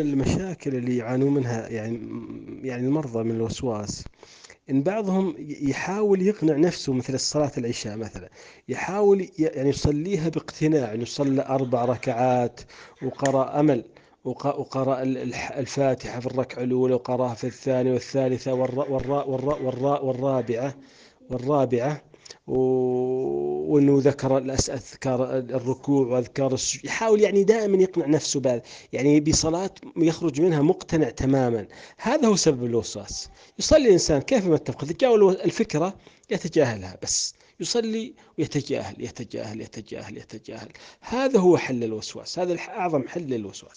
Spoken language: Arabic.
المشاكل اللي يعانون منها يعني يعني المرضى من الوسواس. إن بعضهم يحاول يقنع نفسه مثل الصلاة العشاء مثلا يحاول يعني يصليها باقتناع إنه صلى أربع ركعات وقرأ أمل وقرأ الفاتحة في الركعة الأولى وقرأها في الثانية والثالثة والرابعة والرابعة وإنه ذكر أذكار الركوع وأذكار السجود يحاول يعني دائما يقنع نفسه بهذا يعني بصلاة يخرج منها مقتنع تماما. هذا هو سبب الوسواس. يصلي الإنسان كيف ما اتفق جاء الفكرة يتجاهلها بس. يصلي ويتجاهل يتجاهل يتجاهل يتجاهل. هذا هو حل الوسواس هذا أعظم حل للوسواس.